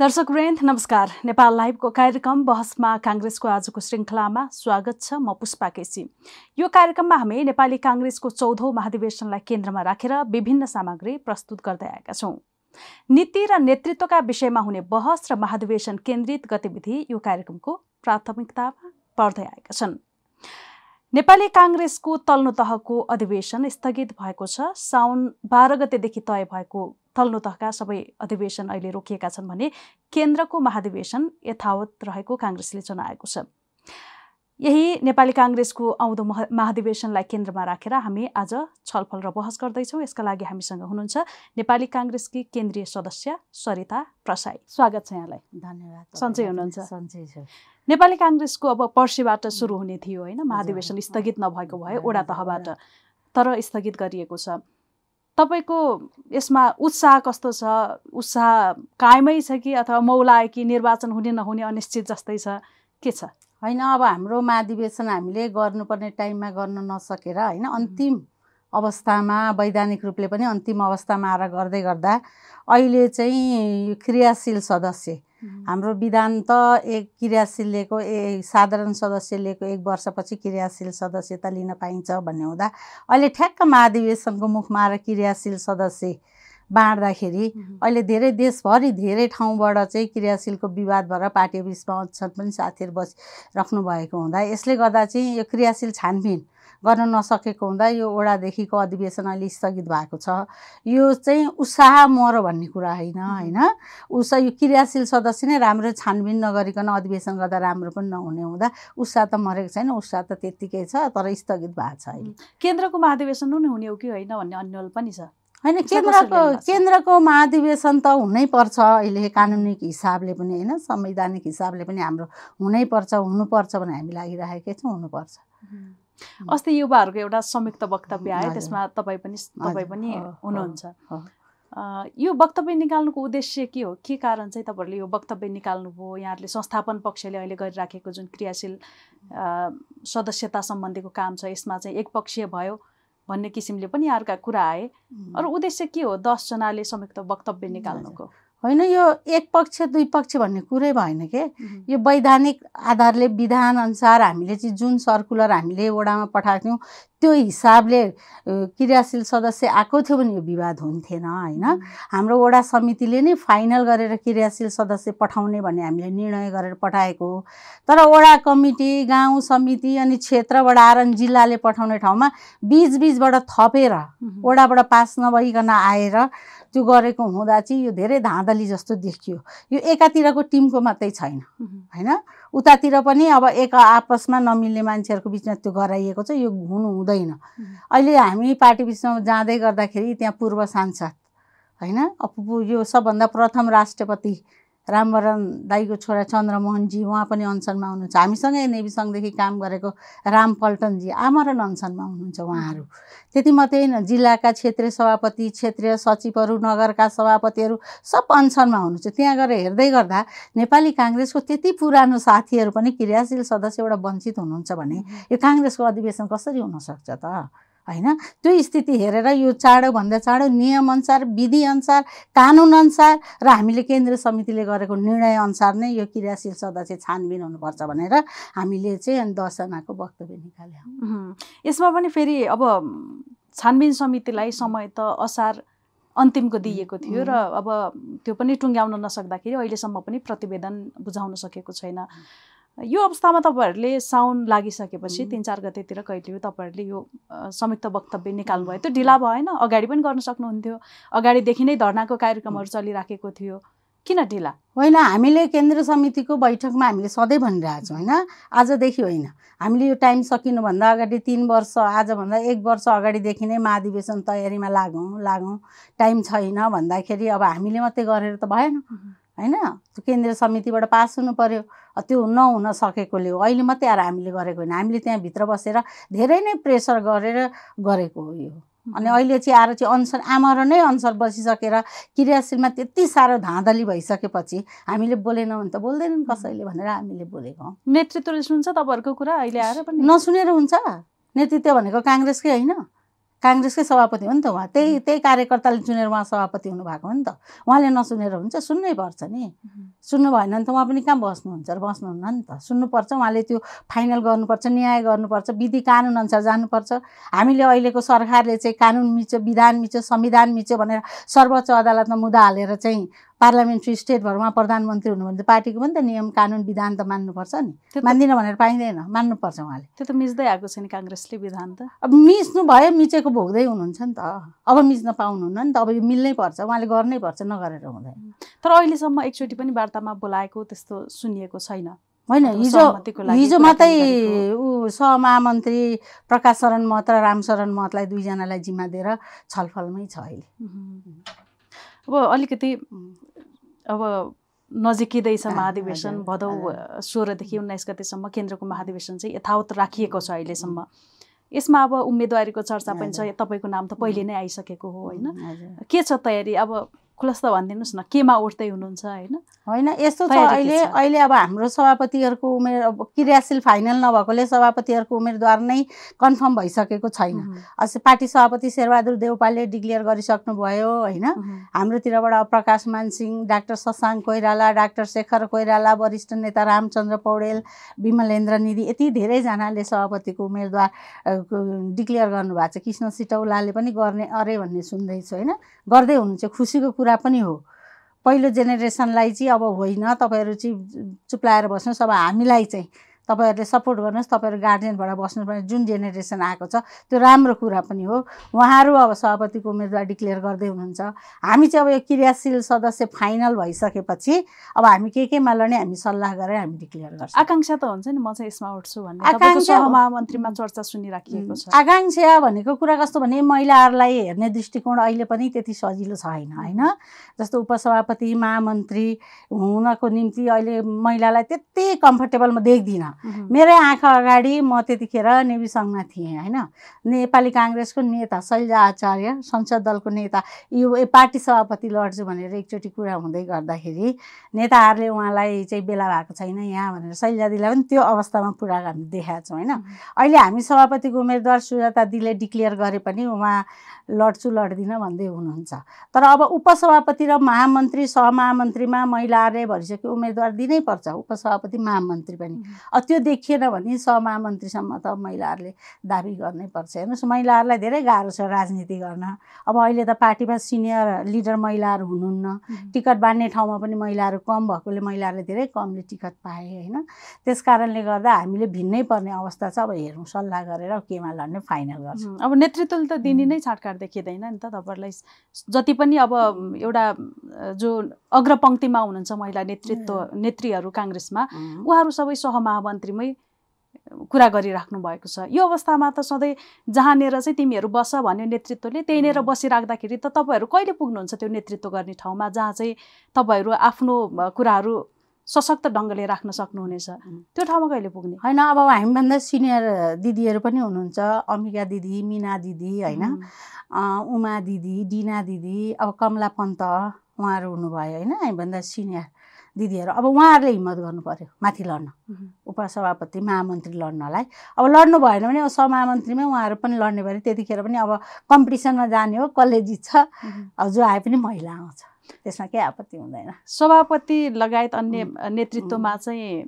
दर्शक वृन्द नमस्कार। नेपाल लाइभको कार्यक्रम बहसमा काङ्ग्रेसको आजको श्रृङ्खलामा स्वागत छ म पुष्पा केसी। यो कार्यक्रममा हामी नेपाली काङ्ग्रेसको चौधौँ महाधिवेशनलाई केन्द्रमा राखेर विभिन्न सामग्री प्रस्तुत गर्दै आएका छौँ। नीति र नेतृत्वका विषयमा हुने बहस र महाधिवेशन केन्द्रित गतिविधि यो कार्यक्रमको प्राथमिकतामा पर्दै आएका छन्। नेपाली काङ्ग्रेसको तल्लो तहको अधिवेशन स्थगित भएको छ। साउन बाह्र गतेदेखि तय भएको तल्लो तहका सबै अधिवेशन अहिले रोकिएका छन् भने केन्द्रको महाधिवेशन यथावत रहेको काङ्ग्रेसले जनाएको छ। यही नेपाली काङ्ग्रेसको आउँदो महाधिवेशनलाई केन्द्रमा राखेर हामी आज छलफल र बहस गर्दैछौँ। यसका लागि हामीसँग हुनुहुन्छ नेपाली काङ्ग्रेसकी केन्द्रीय सदस्य सरिता प्रसाई। स्वागत छ यहाँलाई। धन्यवाद सन्चै हुनुहुन्छ? सन्चै छ। नेपाली काङ्ग्रेसको अब पर्सिबाट सुरु हुने थियो होइन महाधिवेशन स्थगित नभएको भए ओडा तहबाट तर स्थगित गरिएको छ। तपाईँको यसमा उत्साह कस्तो छ? उत्साह कायमै छ कि अथवा मौलाए कि निर्वाचन हुने नहुने अनिश्चित जस्तै छ? के छ? होइन अब हाम्रो महाधिवेशन हामीले गर्नुपर्ने टाइममा गर्न नसकेर होइन अन्तिम अवस्थामा वैधानिक रूपले पनि अन्तिम अवस्थामा आएर गर्दै गर्दा अहिले चाहिँ क्रियाशील सदस्य हाम्रो विधान त एक क्रियाशीलको ए साधारण सदस्यलेको एक वर्षपछि क्रियाशील सदस्यता लिन पाइन्छ भन्ने हुँदा अहिले ठ्याक्क महाधिवेशनको मुखमा आएर क्रियाशील सदस्य बाँड्दाखेरि अहिले धेरै देशभरि धेरै ठाउँबाट चाहिँ क्रियाशीलको विवाद भएर पार्टी बिचमा अन्छन् पनि साथीहरू बसिराख्नु भएको हुँदा यसले गर्दा चाहिँ यो क्रियाशील छानबिन गर्न नसकेको हुँदा यो ओडादेखिको अधिवेशन अहिले स्थगित भएको छ। यो चाहिँ उत्साह मर भन्ने कुरा होइन होइन? उत्साह यो क्रियाशील सदस्य नै राम्रो छानबिन नगरिकन अधिवेशन गर्दा राम्रो पनि नहुने हुँदा उत्साह त मरेको छैन उत्साह त त्यत्तिकै छ तर स्थगित भएको छ अहिले। केन्द्रको महाधिवेशन नै हुने हो कि होइन भन्ने अन्यल पनि छ? होइन केन्द्रको केन्द्रको महाधिवेशन त हुनैपर्छ अहिले कानुनिक हिसाबले पनि होइन? संवैधानिक हिसाबले पनि हाम्रो हुनैपर्छ हुनुपर्छ भने हामी लागिरहेकै छौँ हुनुपर्छ। अस्ति युवाहरूको एउटा संयुक्त वक्तव्य आयो त्यसमा तपाईँ पनि तपाईँ पनि हुनुहुन्छ। यो वक्तव्य निकाल्नुको उद्देश्य के हो? के कारण चाहिँ तपाईँहरूले यो वक्तव्य निकाल्नुभयो? यहाँहरूले संस्थापन पक्षले अहिले गरिराखेको जुन क्रियाशील सदस्यता सम्बन्धीको काम छ यसमा चाहिँ एकपक्षीय भयो भन्ने किसिमले पनि यहाँहरूका कुरा आए। अरू उद्देश्य के हो दसजनाले संयुक्त वक्तव्य निकाल्नुको? होइन यो एक पक्ष दुई पक्ष भन्ने कुरै भएन के? यो वैधानिक आधारले विधानअनुसार हामीले चाहिँ जुन सर्कुलर हामीले वडामा पठाएको थियौँ त्यो हिसाबले क्रियाशील सदस्य आएको थियो भने यो विवाद हुन्थेन होइन? हाम्रो वडा समितिले नै फाइनल गरेर क्रियाशील सदस्य पठाउने भन्ने हामीले निर्णय गरेर पठाएको हो। तर वडा कमिटी गाउँ समिति अनि क्षेत्रबाट आएर जिल्लाले पठाउने ठाउँमा बिचबिचबाट थपेर वडाबाट पास नभइकन आएर त्यो गरेको हुँदा चाहिँ यो धेरै धाँधली जस्तो देखियो। यो एकातिरको टिमको मात्रै छैन होइन? उतातिर पनि अब एक आपसमा नमिल्ने मान्छेहरूको बिचमा त्यो गराइएको छ यो हुनु हुँदैन। अहिले हामी पार्टी बिचमा जाँदै गर्दाखेरि त्यहाँ पूर्व सांसद होइन? यो सबभन्दा प्रथम राष्ट्रपति रामवरण दाईको छोरा चन्द्रमोहनजी उहाँ पनि अनसनमा हुनुहुन्छ। हामीसँगै नेभी सङ्घदेखि काम गरेको राम पल्टनजी आमरण अनसनमा हुनुहुन्छ उहाँहरू। त्यति मात्रै होइन जिल्लाका क्षेत्रीय सभापति क्षेत्रीय सचिवहरू नगरका सभापतिहरू सब अनसनमा हुनुहुन्छ। त्यहाँ गएर हेर्दै गर्दा नेपाली काङ्ग्रेसको त्यति पुरानो साथीहरू पनि क्रियाशील सदस्यबाट वञ्चित हुनुहुन्छ भने यो काङ्ग्रेसको अधिवेशन कसरी हुनसक्छ त? होइन? त्यो स्थिति हेरेर यो चाँडोभन्दा चाँडो नियमअनुसार विधिअनुसार कानुनअनुसार र हामीले केन्द्रीय समितिले गरेको निर्णयअनुसार नै यो क्रियाशील सदस्य छानबिन हुनुपर्छ भनेर हामीले चाहिँ दसजनाको वक्तव्य निकाल्यौँ। यसमा पनि फेरि अब छानबिन समितिलाई समय त असार अन्तिमको दिइएको थियो र अब त्यो पनि टुङ्ग्याउन नसक्दाखेरि अहिलेसम्म पनि प्रतिवेदन बुझाउन सकेको छैन। यो अवस्थामा तपाईँहरूले साउन लागिसकेपछि तिन चार गतेतिर कहिले तपाईँहरूले यो संयुक्त वक्तव्य निकाल्नु भयो? त्यो ढिला भएन अगाडि पनि गर्न सक्नुहुन्थ्यो। अगाडिदेखि नै धर्नाको कार्यक्रमहरू चलिराखेको थियो। किन ढिला? होइन हामीले केन्द्र समितिको बैठकमा हामीले सधैँ भनिरहेको छौँ होइन? आजदेखि होइन। हामीले यो टाइम सकिनुभन्दा अगाडि तिन वर्ष आजभन्दा एक वर्ष अगाडिदेखि नै महाधिवेशन तयारीमा लागौँ लागौँ। टाइम छैन भन्दाखेरि अब हामीले मात्रै गरेर त भएन। होइन? त्यो केन्द्रीय समितिबाट पास हुनु पऱ्यो त्यो नहुन सकेकोले हो। अहिले मात्रै आएर हामीले गरेको होइन। हामीले त्यहाँभित्र बसेर धेरै नै प्रेसर गरेर गरेको हो यो। अनि अहिले चाहिँ आएर चाहिँ अनुसार आमरण नै अनुसार बसिसकेर क्रियाशीलमा त्यति साह्रो धाँधली भइसकेपछि हामीले बोलेनौँ भने त बोल्दैनन् कसैले भनेर हामीले बोलेको नेतृत्वले सुन्छ तपाईँहरूको कुरा? अहिले आएर पनि? नसुनेर हुन्छ। नेतृत्व भनेको काङ्ग्रेसकै होइन। काङ्ग्रेसकै सभापति हो नि त उहाँ। त्यही त्यही कार्यकर्ताले चुनेर उहाँ सभापति हुनुभएको हो नि त। उहाँले नसुनेर हुन्छ सुन्नै पर्छ नि। सुन्नु भएन भने त उहाँ पनि कहाँ बस्नुहुन्छ र बस्नुहुन्न नि त? सुन्नुपर्छ उहाँले त्यो फाइनल गर्नुपर्छ न्याय गर्नुपर्छ विधि कानुन अनुसार जानुपर्छ। हामीले अहिलेको सरकारले चाहिँ कानुन मिच्यो विधान मिच्यो संविधान मिच्यो भनेर सर्वोच्च अदालतमा मुद्दा हालेर चाहिँ पार्लियामेन्ट्री स्टेटभर उहाँ प्रधानमन्त्री हुनु भने त पार्टीको पनि त नियम कानुन विधान त मान्नुपर्छ नि। मान्दिनँ भनेर पाइँदैन मान्नुपर्छ उहाँले। त्यो त मिच्दै आएको छ नि काङ्ग्रेसले विधान त। अब मिच्नु भयो मिचेको भोग्दै हुनुहुन्छ नि त। अब मिच्न पाउनुहुन्न नि त अब यो मिल्नै पर्छ उहाँले गर्नै पर्छ नगरेर हुँदैन। तर अहिलेसम्म एकचोटि पनि वार्तामा बोलाएको त्यस्तो सुनिएको छैन। होइन हिजो हिजो मात्रै। ऊ सहमहामन्त्री प्रकाश शरण महत र रामशरण महतलाई दुईजनालाई जिम्मा दिएर छलफलमै छ अहिले। अब अलिकति अब नजिकिँदैछ महाधिवेशन भदौ। सोह्रदेखि उन्नाइस गतेसम्म केन्द्रको महाधिवेशन चाहिँ यथावत राखिएको छ अहिलेसम्म यसमा अब उम्मेदवारीको चर्चा पनि छ। तपाईँको नाम त पहिले नै आइसकेको हो होइन। के छ तयारी अब खुलस्त भनिदिनुहोस् न केमा उठ्दै हुनुहुन्छ होइन? होइन यस्तो छ अहिले? अहिले अब हाम्रो सभापतिहरूको उमेर अब क्रियाशील फाइनल नभएकोले सभापतिहरूको उम्मेदवार नै कन्फर्म भइसकेको छैन। पार्टी सभापति शेरबहादुर देउपाले डिक्लेयर गरिसक्नुभयो होइन? हाम्रोतिरबाट प्रकाश मानसिंह डाक्टर शशाङ्क कोइराला डाक्टर शेखर कोइराला वरिष्ठ नेता रामचन्द्र पौडेल विमलेन्द्र निधि यति धेरैजनाले सभापतिको उम्मेदवार डिक्लेयर गर्नुभएको छ। कृष्ण सिटौलाले पनि गर्ने अरे भन्ने सुन्दैछु होइन? गर्दै हुनुहुन्छ खुसीको कुरा पनि हो। पहिलो जेनेरेसनलाई चाहिँ अब होइन तपाईँहरू चाहिँ चुप्लाएर बस्नुहोस्। अब हामीलाई चाहिँ तपाईँहरूले सपोर्ट गर्नुहोस् तपाईँहरू गार्जियनबाट बस्नु पर्ने जुन जेनेरेसन आएको छ त्यो राम्रो कुरा पनि हो। उहाँहरू अब सभापतिको उम्मेदवार डिक्लेयर गर्दै हुनुहुन्छ। हामी चाहिँ अब यो क्रियाशील सदस्य फाइनल भइसकेपछि अब हामी के केमा लड्ने हामी सल्लाह गरेर हामी डिक्लेयर गर्छौँ। आकाङ्क्षा त हुन्छ नि म चाहिँ यसमा उठ्छु भन्ने। आकाङ्क्षा- सहमहामन्त्रीमा चर्चा सुनिराखिएको छ। आकाङ्क्षा भनेको कुरा कस्तो भने महिलाहरूलाई हेर्ने दृष्टिकोण अहिले पनि त्यति सजिलो छैन होइन? जस्तो उपसभापति महामन्त्री हुनको निम्ति अहिले महिलालाई त्यति कम्फर्टेबल म देख्दिनँ। मेरै आँखा अगाडि म त्यतिखेर नेवी सङ्घमा थिएँ होइन? नेपाली काङ्ग्रेसको नेता शैलजा आचार्य संसद दलको नेता यो पार्टी सभापति लड्छु भनेर एकचोटि कुरा हुँदै गर्दाखेरि नेताहरूले उहाँलाई चाहिँ बेला भएको छैन यहाँ भनेर शैलजा दिदीलाई पनि त्यो अवस्थामा पुरा हामी देखाएको छौँ होइन? अहिले हामी सभापतिको उम्मेदवार सुजाता दिदीले डिक्लेयर गरे पनि उहाँ लड्छु लड्दिनँ भन्दै हुनुहुन्छ। तर अब उपसभापति र महामन्त्री सहमहामन्त्रीमा महिलाहरूले भरिसक्यो उम्मेदवार दिनैपर्छ उपसभापति महामन्त्री पनि। त्यो देखिएन भने सहमहामन्त्रीसम्म त महिलाहरूले दाबी गर्नै पर्छ। हेर्नुहोस् महिलाहरूलाई धेरै गाह्रो छ राजनीति गर्न। अब अहिले त पार्टीमा सिनियर लिडर महिलाहरू हुनुहुन्न। टिकट बाँड्ने ठाउँमा पनि महिलाहरू कम भएकोले महिलाहरूले धेरै कमले टिकट पाए होइन? त्यस कारणले गर्दा हामीले भिन्नै पर्ने अवस्था छ। अब हेरौँ सल्लाह गरेर केमा लड्ने फाइनल गर्छौँ। अब नेतृत्वले त दिने नै छाटकाट देखिँदैन नि त तपाईँहरूलाई जति पनि अब एउटा जो अग्रपङ्क्तिमा हुनुहुन्छ महिला नेतृत्व नेत्रीहरू काङ्ग्रेसमा। उहाँहरू सबै सहमहामन्त्रीमै कुरा गरिराख्नु भएको छ। यो अवस्थामा त सधैँ जहाँनिर चाहिँ तिमीहरू बस भन्यो नेतृत्वले त्यहीँनिर. बसिराख्दाखेरि त तपाईँहरू कहिले पुग्नुहुन्छ त्यो नेतृत्व गर्ने ठाउँमा जहाँ चाहिँ तपाईँहरू आफ्नो कुराहरू सशक्त ढङ्गले राख्न सक्नुहुनेछ. त्यो ठाउँमा कहिले पुग्ने? होइन अब हामीभन्दा सिनियर दिदीहरू पनि हुनुहुन्छ। अम्बिका दिदी मिना दिदी होइन? उमा दिदी डिना दिदी अब कमला पन्त उहाँहरू हुनुभयो होइन हामीभन्दा सिनियर दिदीहरू। अब उहाँहरूले हिम्मत गर्नु पर्यो माथि लड्न। उपसभापति महामन्त्री लड्नलाई। अब लड्नु भएन भने अब सहमहामन्त्रीमै उहाँहरू पनि लड्ने भए त्यतिखेर पनि अब कम्पिटिसनमा जाने हो कसले जित्छ। अब जो आए पनि महिला आउँछ। त्यसमा केही आपत्ति हुँदैन। सभापति लगायत अन्य नेतृत्वमा चाहिँ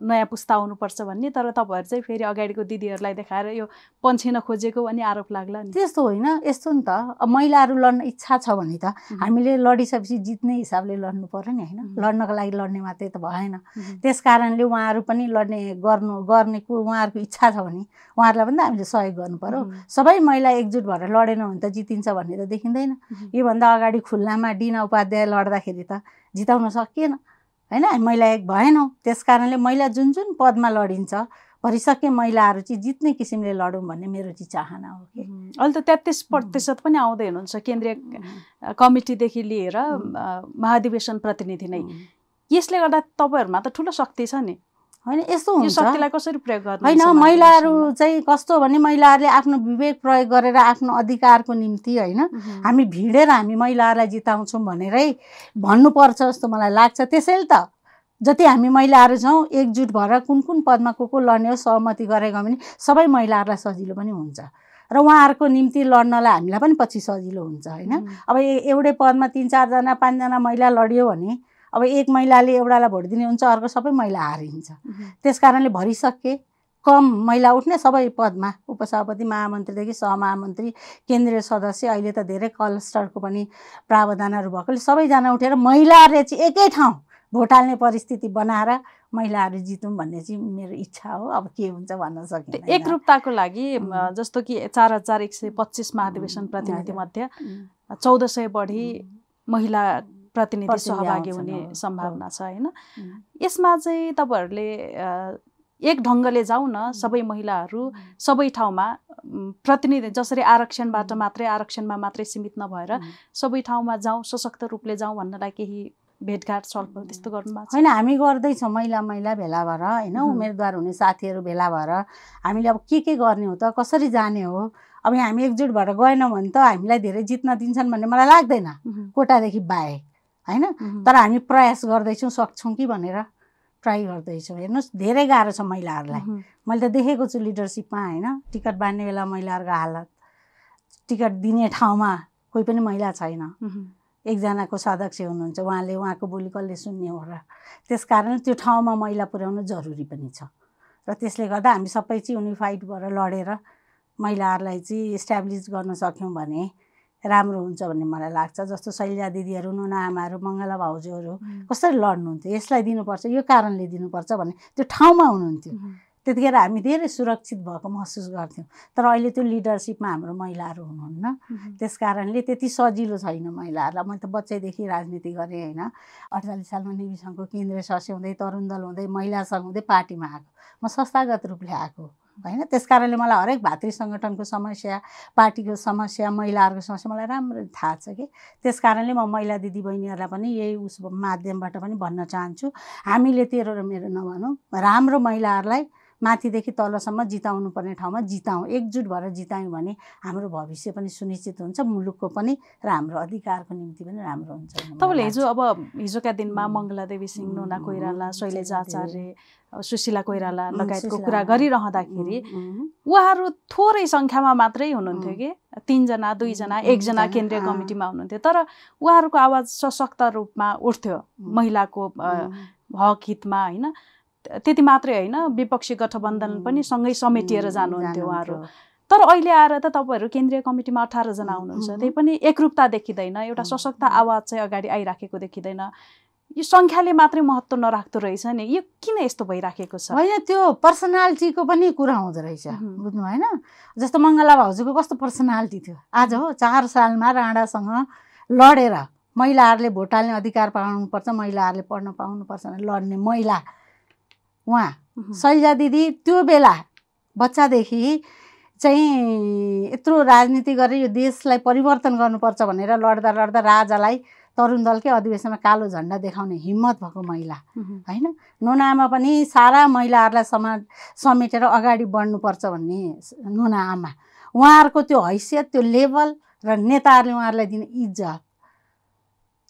नयाँ पुस्ता आउनुपर्छ भन्ने तर तपाईँहरू चाहिँ फेरि अगाडिको दिदीहरूलाई देखाएर यो पन्छिन खोजेको अनि आरोप लाग्ला नि। त्यस्तो होइन यस्तो नि त। अब महिलाहरू लड्न इच्छा छ भने त हामीले लडिसकेपछि जित्ने हिसाबले लड्नु पर्यो नि होइन. लड्नको लागि लड्ने मात्रै त भएन। त्यस कारणले उहाँहरू पनि लड्ने गर्नु गर्नेको उहाँहरूको इच्छा छ भने उहाँहरूलाई पनि त हामीले सहयोग गर्नु उम्, सबै महिला एकजुट भएर लडेन भने त जितिन्छ भन्ने त देखिँदैन। योभन्दा अगाडि खुल्लामा डिना उपाध्याय लड्दाखेरि त जिताउन सकिएन। होइन? हामी महिला एक भएनौँ। त्यस कारणले महिला जुन जुन पदमा लडिन्छ भरिसके महिलाहरू चाहिँ जित्ने किसिमले लडौँ भन्ने मेरो चाहिँ चाहना हो कि। अहिले त तेत्तिस प्रतिशत पनि आउँदै हुनुहुन्छ केन्द्रीय कमिटीदेखि लिएर महाधिवेशन प्रतिनिधि नै. यसले गर्दा तपाईँहरूमा त ठुलो शक्ति छ नि। होइन यस्तो हुन्छ। शक्तिलाई कसरी प्रयोग गर्नु होइन महिलाहरू चाहिँ कस्तो भने महिलाहरूले आफ्नो विवेक प्रयोग गरेर आफ्नो अधिकारको निम्ति होइन हामी भिडेर हामी महिलाहरूलाई जिताउँछौँ भनेरै भन्नुपर्छ जस्तो मलाई लाग्छ। त्यसैले त जति हामी महिलाहरू छौँ एकजुट भएर कुन कुन पदमा को को लड्ने हो सहमति गरेको भने सबै महिलाहरूलाई सजिलो पनि हुन्छ। र उहाँहरूको निम्ति लड्नलाई हामीलाई पनि पछि सजिलो हुन्छ होइन। अब एउटै पदमा तिन चारजना पाँचजना महिला लड्यो भने अब एक महिलाले एउटालाई भोट दिने हुन्छ अर्को सबै महिला हारिन्छ। त्यस कारणले भरिसके कम महिला उठ्ने सबै पदमा उपसभापति महामन्त्रीदेखि सहमहामन्त्री केन्द्रीय सदस्य अहिले त धेरै क्लस्टरको पनि प्रावधानहरू भएकोले सबैजना उठेर महिलाहरूले चाहिँ एकै ठाउँ भोट हाल्ने परिस्थिति बनाएर महिलाहरू जितौँ भन्ने चाहिँ मेरो इच्छा हो। अब के हुन्छ भन्न सकिँदैन। एकरूपताको लागि जस्तो कि चार हजार एक सय पच्चिस महाधिवेशन प्रतिनिधि हजुर. मध्ये उम्, चौध सय बढी महिला प्रतिनिधि सहभागी हुने सम्भावना छ होइन? यसमा चाहिँ तपाईँहरूले एक ढङ्गले जाउँ न सबै महिलाहरू सबै ठाउँमा उम्, प्रतिनिधि जसरी आरक्षणबाट. मात्रै आरक्षणमा मात्रै सीमित नभएर. सबै ठाउँमा जाउँ सशक्त रूपले जाउँ भन्नलाई केही भेटघाट छलफल त्यस्तो छ? होइन हामी गर्दैछौँ महिला महिला भेला भएर होइन? उम्. उम्मेदवार हुने साथीहरू भेला भएर हामीले अब के के गर्ने हो त कसरी जाने हो? अब यहाँ हामी एकजुट भएर गएनौँ भने त हामीलाई धेरै जित्न दिन्छन् भन्ने मलाई लाग्दैन। कोटादेखि बाहेक। होइन? तर हामी प्रयास गर्दैछौँ सक्छौँ कि भनेर ट्राई गर्दैछौँ। हेर्नुहोस् धेरै गाह्रो छ महिलाहरूलाई। मैले त देखेको छु लिडरसिपमा होइन? टिकट बाँड्ने बेला महिलाहरूको हालत टिकट दिने ठाउँमा कोही पनि महिला छैन। एकजनाको सदस्य हुनुहुन्छ उहाँले उहाँको बोली कसले सुन्ने हो र त्यस कारण त्यो ठाउँमा महिला पुर्याउनु जरुरी पनि छ। र त्यसले गर्दा हामी सबै चाहिँ युनिफाइड भएर लडेर महिलाहरूलाई चाहिँ इस्ट्याब्लिस गर्न सक्यौँ भने राम्रो हुन्छ भन्ने मलाई लाग्छ। जस्तो शैलजा दिदीहरू नुना आमाहरू मङ्गला भाउजूहरू कसरी लड्नुहुन्थ्यो? यसलाई दिनुपर्छ यो कारणले दिनुपर्छ भन्ने त्यो ठाउँमा हुनुहुन्थ्यो। त्यतिखेर हामी धेरै सुरक्षित भएको महसुस गर्थ्यौँ। तर अहिले त्यो लिडरसिपमा हाम्रो महिलाहरू हुनुहुन्न। त्यस कारणले त्यति सजिलो छैन महिलाहरूलाई। मैले त बच्चैदेखि राजनीति गरेँ होइन। अडचालिस सालमा नेवी सङ्घको केन्द्रीय सदस्य हुँदै तरुण दल हुँदै महिला सङ्घ हुँदै पार्टीमा आएको। म संस्थागत रूपले आएको होइन? त्यस कारणले मलाई हरेक भातृ सङ्गठनको समस्या पार्टीको समस्या महिलाहरूको समस्या मलाई राम्ररी थाहा छ कि। त्यस कारणले म महिला दिदीबहिनीहरूलाई पनि यही उस माध्यमबाट पनि भन्न चाहन्छु। हामीले तेरो र मेरो नभनौँ राम्रो महिलाहरूलाई माथिदेखि तलसम्म जिताउनु पर्ने ठाउँमा जिताउँ एकजुट भएर जितायौँ भने हाम्रो भविष्य पनि सुनिश्चित हुन्छ मुलुकको पनि र हाम्रो अधिकारको निम्ति पनि राम्रो हुन्छ तपाईँले हिजो। अब हिजोका दिनमा उम्, मङ्गला देवी सिंह नुना कोइराला शैलेजा। आचार्य सुशीला कोइराला लगायतको कुरा गरिरहँदाखेरि उहाँहरू थोरै सङ्ख्यामा मात्रै हुनुहुन्थ्यो. कि? तिनजना दुईजना एकजना केन्द्रीय। कमिटीमा हुनुहुन्थ्यो। तर उहाँहरूको आवाज सशक्त रूपमा उठ्थ्यो महिलाको हक हितमा होइन? त्यति मात्रै होइन विपक्षी गठबन्धन पनि सँगै समेटिएर जानुहुन्थ्यो उहाँहरू। तर अहिले आएर त तपाईँहरू केन्द्रीय कमिटीमा अठारजना हुनुहुन्छ. त्यही पनि एकरूपता देखिँदैन एउटा सशक्त. आवाज चाहिँ अगाडि आइराखेको देखिँदैन। यो सङ्ख्याले मात्रै महत्त्व नराख्दो रहेछ नि। यो किन यस्तो भइराखेको छ? होइन त्यो पर्सनालिटीको पनि कुरा हुँदो रहेछ. बुझ्नु भएन? जस्तो मङ्गला भाउजूको कस्तो पर्सनालिटी थियो? आज हो चार सालमा राणासँग लडेर महिलाहरूले भोट हाल्ने अधिकार पाउनुपर्छ महिलाहरूले पढ्न पाउनुपर्छ भनेर लड्ने महिला। उहाँ शैलजा दिदी त्यो बेला बच्चादेखि चाहिँ यत्रो राजनीति गरेर यो देशलाई परिवर्तन गर्नुपर्छ भनेर लड्दा लड्दा राजालाई तरुण दलकै अधिवेशनमा कालो झन्डा देखाउने हिम्मत भएको महिला। होइन? नुनामा पनि सारा महिलाहरूलाई समाज समेटेर अगाडि बढ्नुपर्छ भन्ने नुना आमा। उहाँहरूको त्यो हैसियत त्यो लेभल र नेताहरूले उहाँहरूलाई दिने इज्जत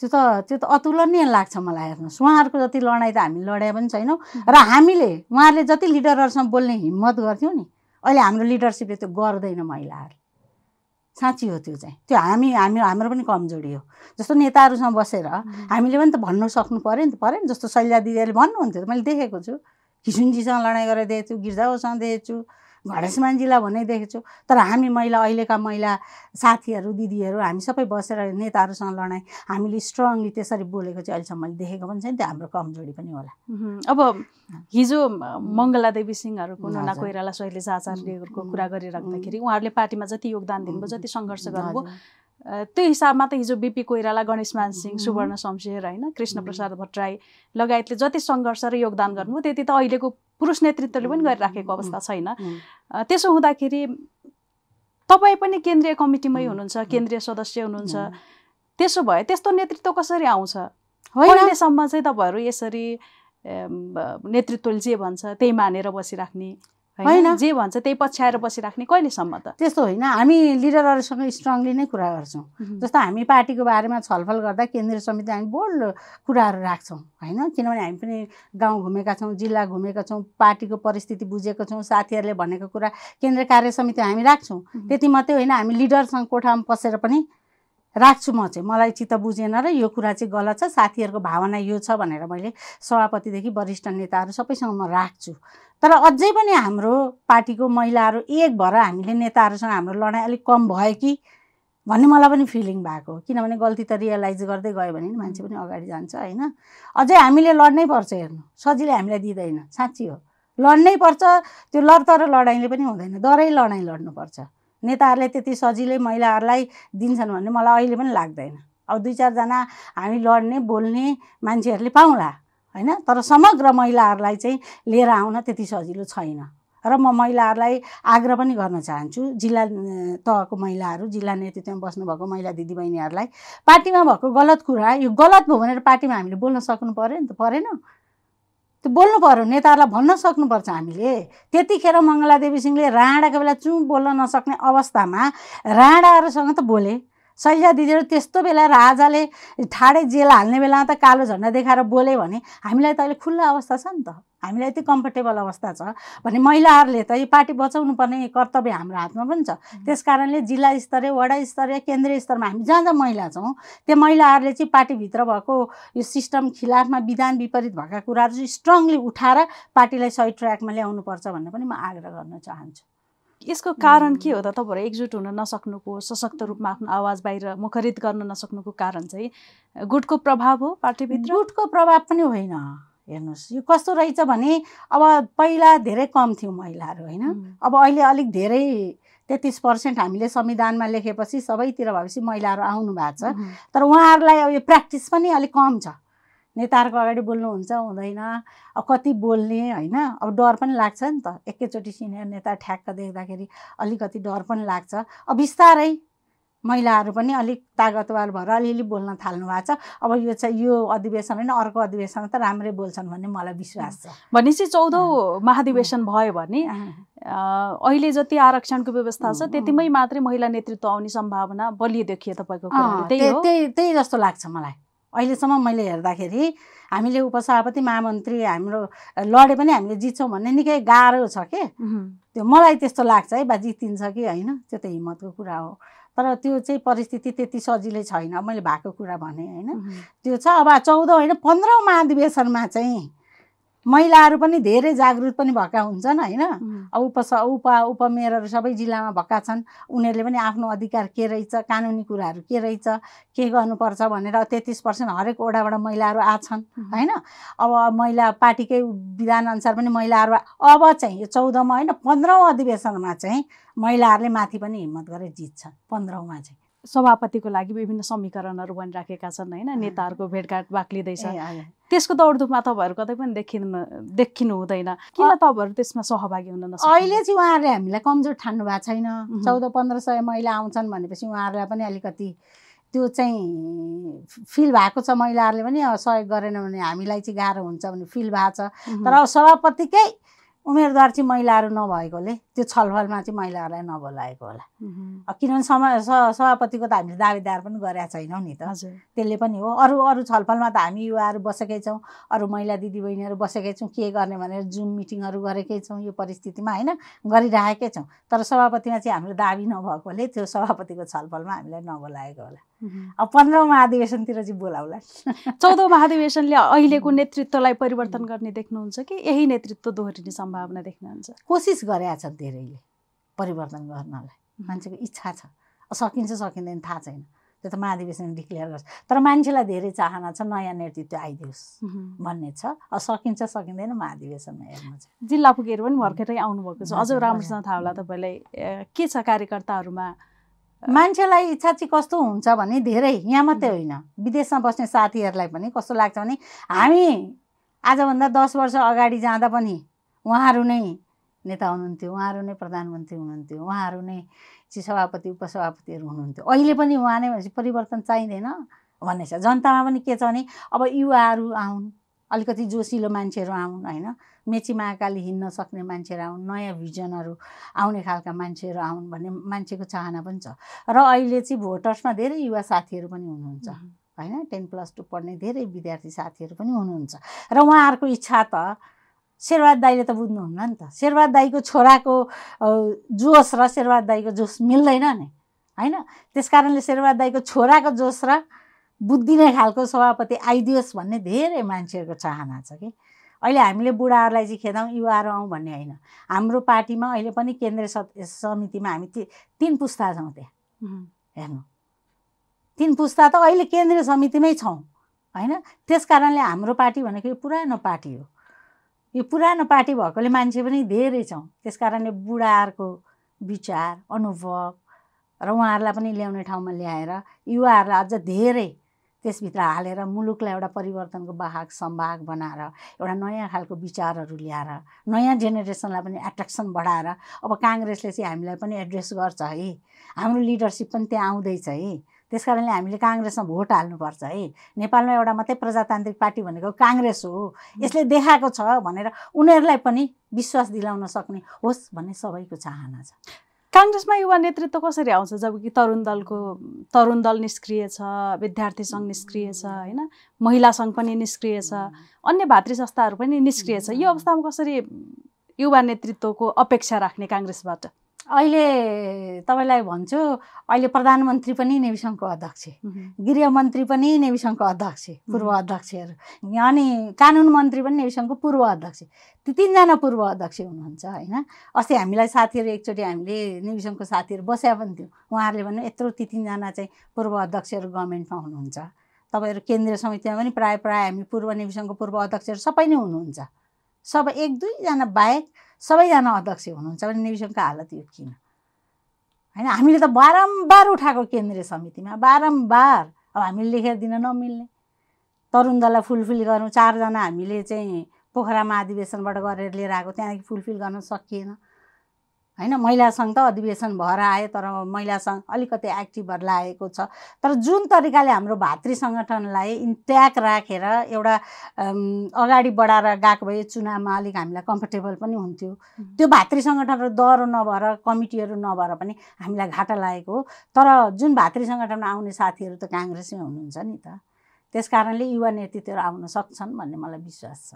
त्यो त त्यो त अतुलनीय लाग्छ मलाई हेर्नुहोस्। उहाँहरूको जति लडाइँ त हामी लडाइ पनि छैनौँ। र हामीले उहाँहरूले जति लिडरहरूसँग बोल्ने हिम्मत गर्थ्यौँ नि अहिले हाम्रो लिडरसिपले त्यो गर्दैन महिलाहरूले। साँच्ची हो त्यो चाहिँ। त्यो हामी हामी हाम्रो पनि कमजोरी हो। जस्तो नेताहरूसँग बसेर हामीले पनि त भन्नु सक्नु पऱ्यो नि त पऱ्यो नि जस्तो शैला दिदीहरूले भन्नुहुन्थ्यो मैले देखेको छु। किसुनजीसँग लडाइँ गरेर देखेको छु गिर्जाओसँग देखेको छु। घडेसमानजीलाई भने देखेको छु। तर हामी महिला अहिलेका महिला साथीहरू दिदीहरू हामी सबै बसेर नेताहरूसँग लडाइँ। हामीले स्ट्रङली त्यसरी बोलेको चाहिँ अहिलेसम्म मैले देखेको पनि छैन त्यो हाम्रो कमजोरी पनि होला। अब हिजो मङ्गला देवी सिंहहरूको नुना। कोइराला शैलेजा आचार्यहरूको कुरा गरिराख्दाखेरि उहाँहरूले पार्टीमा जति योगदान दिनुभयो जति सङ्घर्ष गर्नुभयो त्यो हिसाबमा त हिजो बिपी कोइराला गणेशमान सिंह. सुवर्ण शमशेर होइन कृष्ण. प्रसाद भट्टराई लगायतले जति सङ्घर्ष र योगदान गर्नुभयो त्यति त अहिलेको पुरुष नेतृत्वले पनि गरिराखेको अवस्था छैन। त्यसो हुँदाखेरि तपाईँ पनि केन्द्रीय कमिटीमै. हुनुहुन्छ केन्द्रीय सदस्य हुनुहुन्छ. त्यसो भए त्यस्तो नेतृत्व कसरी आउँछ? होइन कहिलेसम्म चाहिँ तपाईँहरू यसरी नेतृत्वले जे भन्छ त्यही मानेर बसिराख्ने होइन। जे भन्छ त्यही पछ्याएर बसिराख्ने कहिलेसम्म त? त्यस्तो होइन। हामी लिडरहरूसँग स्ट्रङली नै कुरा गर्छौँ। जस्तो हामी पार्टीको बारेमा छलफल गर्दा केन्द्रीय समिति हामी बोल्ड कुराहरू राख्छौँ होइन? किनभने हामी पनि गाउँ घुमेका छौँ जिल्ला घुमेका छौँ पार्टीको परिस्थिति बुझेको छौँ साथीहरूले भनेको कुरा केन्द्रीय कार्य समिति हामी राख्छौँ। त्यति मात्रै होइन हामी लिडरसँग कोठामा पसेर पनि राख्छु म चाहिँ। मलाई चित्त बुझेन र यो कुरा चाहिँ गलत छ। साथीहरूको भावना यो छ भनेर मैले सभापतिदेखि वरिष्ठ नेताहरू सबैसँग म राख्छु। तर अझै पनि हाम्रो पार्टीको महिलाहरू एक भएर हामीले नेताहरूसँग हाम्रो लडाइँ अलिक कम भयो कि भन्ने मलाई पनि फिलिङ भएको हो। किनभने गल्ती त रियलाइज गर्दै गयो भने मान्छे पनि अगाडि जान्छ होइन? अझै हामीले लड्नै पर्छ हेर्नु। सजिलै हामीलाई दिँदैन। साँच्ची हो। लड्नै पर्छ। त्यो लडतर लडाइँले पनि हुँदैन। डरै लडाइँ लड्नुपर्छ। नेताहरूले त्यति सजिलै महिलाहरूलाई दिन्छन् भन्ने मलाई अहिले पनि लाग्दैन। अब दुई चारजना हामी लड्ने बोल्ने मान्छेहरूले पाउँला होइन? तर समग्र महिलाहरूलाई चाहिँ लिएर आउन त्यति सजिलो छैन। र म महिलाहरूलाई आग्रह पनि गर्न चाहन्छु। जिल्ला तहको महिलाहरू जिल्ला नेतृत्वमा बस्नुभएको महिला दिदीबहिनीहरूलाई पार्टीमा भएको गलत कुरा यो गलत भयो भनेर पार्टीमा हामीले बोल्न सक्नु पऱ्यो नि त परेन। त्यो बोल्नु पऱ्यो नेताहरूलाई भन्न सक्नुपर्छ हामीले। त्यतिखेर मङ्गलादेवी सिंहले राणाको बेला चुँ बोल्न नसक्ने अवस्थामा राणाहरूसँग त बोले। शैलजा दिदीहरू त्यस्तो बेला राजाले ठाडे जेल हाल्ने बेलामा त कालो झन्डा देखाएर बोले भने हामीलाई त अहिले खुल्ला अवस्था छ नि त। हामीलाई यति कम्फर्टेबल अवस्था छ भने महिलाहरूले त यो पार्टी बचाउनु पर्ने कर्तव्य हाम्रो हातमा पनि छ। त्यस कारणले जिल्ला स्तरीय वडा स्तरीय केन्द्रीय स्तरमा हामी जहाँ जहाँ महिला छौँ त्यो महिलाहरूले चाहिँ पार्टीभित्र भएको यो सिस्टम खिलाफमा विधान विपरीत भएका कुराहरू चाहिँ स्ट्रङली उठाएर पार्टीलाई सही ट्र्याकमा ल्याउनुपर्छ भन्ने पनि म आग्रह गर्न चाहन्छु। यसको कारण के हो त तपाईँहरू एकजुट हुन नसक्नुको सशक्त रूपमा आफ्नो आवाज बाहिर मुखरित गर्न नसक्नुको कारण चाहिँ गुटको प्रभाव हो पार्टीभित्र? गुटको प्रभाव पनि होइन। हेर्नुहोस् यो कस्तो रहेछ भने अब पहिला धेरै कम थियौँ महिलाहरू होइन? अब अहिले अलिक धेरै तेत्तिस पर्सेन्ट हामीले संविधानमा लेखेपछि सबैतिर भएपछि महिलाहरू आउनु भएको छ तर उहाँहरूलाई अब यो प्र्याक्टिस पनि अलिक कम छ। नेताहरूको अगाडि बोल्नुहुन्छ हुँदैन। अब कति बोल्ने होइन? अब डर पनि लाग्छ नि त। एकैचोटि सिनियर नेता ठ्याक्क देख्दाखेरि अलिकति डर पनि लाग्छ। अब बिस्तारै महिलाहरू पनि अलिक तागतवार भएर अलिअलि बोल्न थाल्नु भएको छ। अब यो चाहिँ यो अधिवेशन होइन अर्को अधिवेशनमा त राम्रै बोल्छन् भन्ने मलाई विश्वास छ। भनेपछि चौधौँ महाधिवेशन भयो भने अहिले जति आरक्षणको व्यवस्था छ त्यतिमै मात्रै महिला नेतृत्व आउने सम्भावना बलियो देखियो तपाईँको त्यही त्यही त्यही जस्तो लाग्छ मलाई। अहिलेसम्म मैले हेर्दाखेरि हामीले उपसभापति महामन्त्री हाम्रो लडे पनि हामीले जित्छौँ भन्ने निकै गाह्रो छ के? त्यो मलाई त्यस्तो लाग्छ है बा जितिन्छ कि होइन त्यो त हिम्मतको कुरा हो। तर त्यो चाहिँ परिस्थिति त्यति सजिलै छैन मैले भएको कुरा भने होइन। त्यो छ अब चौध होइन पन्ध्रौँ महाधिवेशनमा चाहिँ महिलाहरू पनि धेरै जागृत पनि भएका हुन्छन् होइन? अब उपस उप उपमेयरहरू सबै जिल्लामा भएका छन्। उनीहरूले पनि आफ्नो अधिकार के रहेछ कानुनी कुराहरू के रहेछ के गर्नुपर्छ भनेर तेत्तिस पर्सेन्ट हरेक वडाबाट महिलाहरू आछन् होइन? अब महिला पार्टीकै विधानअनुसार पनि महिलाहरू अब चाहिँ यो चौधमा होइन? पन्ध्रौँ अधिवेशनमा चाहिँ महिलाहरूले माथि पनि हिम्मत गरेर जित्छन् पन्ध्रौँमा चाहिँ। सभापतिको लागि विभिन्न समीकरणहरू बनिराखेका छन् होइन? नेताहरूको भेटघाट बाक्लिँदैछ। त्यसको दौडधुपमा तपाईँहरू कतै पनि देखिनु देखिनु हुँदैन। किन तपाईँहरू त्यसमा सहभागी हुन नसक्नु? अहिले चाहिँ उहाँहरूले हामीलाई कमजोर ठान्नु भएको छैन चौध पन्ध्र सय महिला आउँछन् भनेपछि उहाँहरूलाई पनि अलिकति त्यो चाहिँ फिल भएको छ महिलाहरूले पनि अब सहयोग गरेन भने हामीलाई चाहिँ गाह्रो हुन्छ भने फिल भएको छ। तर सभापतिकै उम्मेदवार चाहिँ महिलाहरू नभएकोले त्यो छलफलमा चाहिँ महिलाहरूलाई नबोलाएको होला। किनभने समा स- सभापतिको त हामीले दावेदार पनि गरेका छैनौँ नि त। त्यसले पनि हो। अरू अरू छलफलमा त हामी युवाहरू बसेकै छौँ अरू महिला दिदीबहिनीहरू बसेकै छौँ के गर्ने भनेर जुम मिटिङहरू गरेकै छौँ यो परिस्थितिमा होइन गरिराखेकै छौँ। तर सभापतिमा चाहिँ हाम्रो दाबी नभएकोले त्यो सभापतिको छलफलमा हामीलाई नबोलाएको होला। अब पन्ध्रौँ अधिवेशनतिर चाहिँ बोलाउला। चौधौँ महाधिवेशनले अहिलेको नेतृत्वलाई परिवर्तन गर्ने देख्नुहुन्छ कि यही नेतृत्व दोहोरिने सम्भावना देख्नुहुन्छ? कोसिस गरेका छन् धेरैले परिवर्तन गर्नलाई। मान्छेको इच्छा छ। सकिन्छ सकिँदैन थाहा छैन। त्यो त महाधिवेशन डिक्लेयर गर्छ। तर मान्छेलाई धेरै चाहना छ नयाँ नेतृत्व आइदियोस्। भन्ने छ। अब सकिन्छ सकिँदैन महाधिवेशनमा हेर्नु चाहिँ। जिल्ला पुगेर पनि भर्खरै आउनुभएको छ। अझ राम्रोसँग थाहा होला तपाईँलाई। के छ कार्यकर्ताहरूमा? मान्छेलाई इच्छा चाहिँ कस्तो हुन्छ भने धेरै यहाँ मात्रै होइन। विदेशमा बस्ने साथीहरूलाई पनि कस्तो लाग्छ भने हामी आजभन्दा दस वर्ष अगाडि जाँदा पनि उहाँहरू नै नेता हुनुहुन्थ्यो उहाँहरू नै प्रधानमन्त्री हुनुहुन्थ्यो उहाँहरू नै चाहिँ सभापति उपसभापतिहरू हुनुहुन्थ्यो। अहिले पनि उहाँ नै भनेपछि परिवर्तन चाहिँदैन? भन्ने छ। जनतामा पनि के छ भने अब युवाहरू आउन्। अलिकति जोसिलो मान्छेहरू आउन् होइन? मेची महाकाली हिँड्न सक्ने मान्छेहरू आउन् नयाँ भिजनहरू आउने खालका मान्छेहरू आउन् भन्ने मान्छेको चाहना पनि छ। र अहिले चाहिँ भोटर्समा धेरै युवा साथीहरू पनि हुनुहुन्छ होइन? टेन प्लस टू पढ्ने धेरै विद्यार्थी साथीहरू पनि हुनुहुन्छ। र उहाँहरूको इच्छा त शेरबहाद दाईले त बुझ्नुहुन्न नि त। शेरबहाद दाईको छोराको जोस र शेरबहाद दाईको जोस मिल्दैन नि होइन? त्यस कारणले शेरबहाद दाईको छोराको जोस र बुद्धि नै खालको सभापति आइदियोस् भन्ने धेरै मान्छेहरूको चाहना छ कि। अहिले हामीले बुढाहरूलाई चाहिँ खेदाउँ युवाहरू आउँ भन्ने होइन। हाम्रो पार्टीमा अहिले पनि केन्द्रीय समितिमा हामी ति तिन पुस्ता छौँ त्यहाँ। हेर्नु। तिन पुस्ता त अहिले केन्द्रीय समितिमै छौँ होइन? त्यस कारणले हाम्रो पार्टी भनेको यो पुरानो पार्टी हो। यो पुरानो पार्टी भएकोले मान्छे पनि धेरै छौँ। त्यस कारणले बुढाहरूको विचार अनुभव र उहाँहरूलाई पनि ल्याउने ठाउँमा ल्याएर युवाहरूलाई अझ धेरै त्यसभित्र हालेर मुलुकलाई एउटा परिवर्तनको बाहक सम्भाग बनाएर एउटा नयाँ खालको विचारहरू ल्याएर नयाँ जेनेरेसनलाई पनि एट्र्याक्सन बढाएर अब काङ्ग्रेसले चाहिँ हामीलाई पनि एड्रेस गर्छ है। हाम्रो लिडरसिप पनि त्यहाँ आउँदैछ है। त्यस कारणले हामीले काङ्ग्रेसमा भोट हाल्नुपर्छ है। नेपालमा एउटा मात्रै प्रजातान्त्रिक पार्टी भनेको काङ्ग्रेस हो। यसले देखाएको छ भनेर उनीहरूलाई पनि विश्वास दिलाउन सक्ने होस् भन्ने सबैको चाहना छ। काङ्ग्रेसमा युवा नेतृत्व कसरी आउँछ? जब कि तरुण दलको तरुण दल निष्क्रिय छ विद्यार्थी सङ्घ निष्क्रिय छ होइन? महिला सङ्घ पनि निष्क्रिय छ अन्य भातृ संस्थाहरू पनि निष्क्रिय छ। यो अवस्थामा कसरी युवा नेतृत्वको अपेक्षा राख्ने काङ्ग्रेसबाट? अहिले तपाईँलाई भन्छु अहिले प्रधानमन्त्री पनि नेवी सङ्घको अध्यक्ष गृहमन्त्री पनि नेवी सङ्घको अध्यक्ष पूर्व अध्यक्षहरू। अनि कानुन मन्त्री पनि नेवी सङ्घको पूर्व अध्यक्ष ती तिनजना पूर्व अध्यक्ष हुनुहुन्छ होइन? अस्ति हामीलाई साथीहरू एकचोटि हामीले नेवी सङ्घको साथीहरू बस्या पनि थियौँ। उहाँहरूले भन्नु यत्रो ती तिनजना चाहिँ पूर्व अध्यक्षहरू गभर्मेन्टमा हुनुहुन्छ। तपाईँहरू केन्द्रीय समितिमा पनि प्रायः प्रायः हामी पूर्व नेवी सङ्घको पूर्व अध्यक्षहरू सबै नै हुनुहुन्छ। सबै एक दुईजना बाहेक सबैजना अध्यक्ष हुनुहुन्छ भने निविसङ्घको हालत यो किन? होइन हामीले त बारम्बार उठाएको केन्द्रीय समितिमा बारम्बार। अब हामीले लेखेर दिन नमिल्ने। तरुण दललाई फुलफिल गरौँ चारजना हामीले चाहिँ पोखरामा अधिवेशनबाट गरेर लिएर आएको त्यहाँदेखि फुलफिल गर्न सकिएन। होइन? महिला सङ्घ त अधिवेशन भएर आयो तर महिला सङ्घ अलिकति एक्टिभ भएर लागेको छ। तर जुन तरिकाले हाम्रो भातृ सङ्गठनलाई इन्ट्याक राखेर एउटा अगाडि बढाएर गएको भए चुनावमा अलिक हामीलाई कम्फर्टेबल पनि हुन्थ्यो। त्यो भातृ सङ्गठनहरू डह्रो नभएर कमिटीहरू नभएर पनि हामीलाई घाटा लागेको हो। तर जुन भातृ सङ्गठनमा आउने साथीहरू त काङ्ग्रेसमै हुनुहुन्छ नि त। त्यस कारणले युवा नेतृत्वहरू आउन सक्छन् भन्ने मलाई विश्वास छ।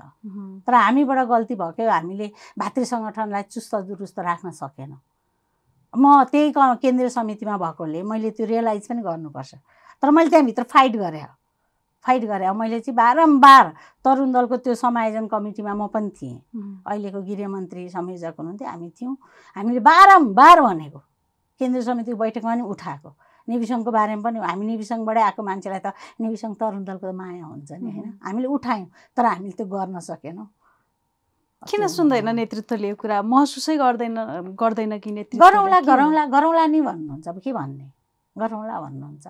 तर हामीबाट गल्ती भयो हामीले भातृ सङ्गठनलाई चुस्त दुरुस्त राख्न सकेनौँ। म त्यही केन्द्रीय समितिमा भएकोले मैले त्यो रियलाइज पनि गर्नुपर्छ। तर मैले त्यहाँभित्र फाइट गरेँ। फाइट गरेँ। मैले चाहिँ बारम्बार तरुण दलको त्यो समायोजन कमिटीमा म पनि थिएँ। अहिलेको गृहमन्त्री संयोजक हुनुहुन्थ्यो हामी थियौँ। हामीले बारम्बार भनेको। केन्द्रीय समितिको बैठकमा पनि उठाएको। नेविसङको बारेमा पनि हामी नेविसङबाटै आएको मान्छेलाई त नेविसङ तरुण दलको माया हुन्छ नि होइन? हामीले उठायौँ तर हामीले त्यो गर्न सकेनौँ। किन सुन्दैन नेतृत्वले यो कुरा? महसुसै गर्दैन गर्दैन कि नेतृत्व गरौँला गरौँला गरौँला नि भन्नुहुन्छ। अब के भन्ने? गरौँला भन्नुहुन्छ।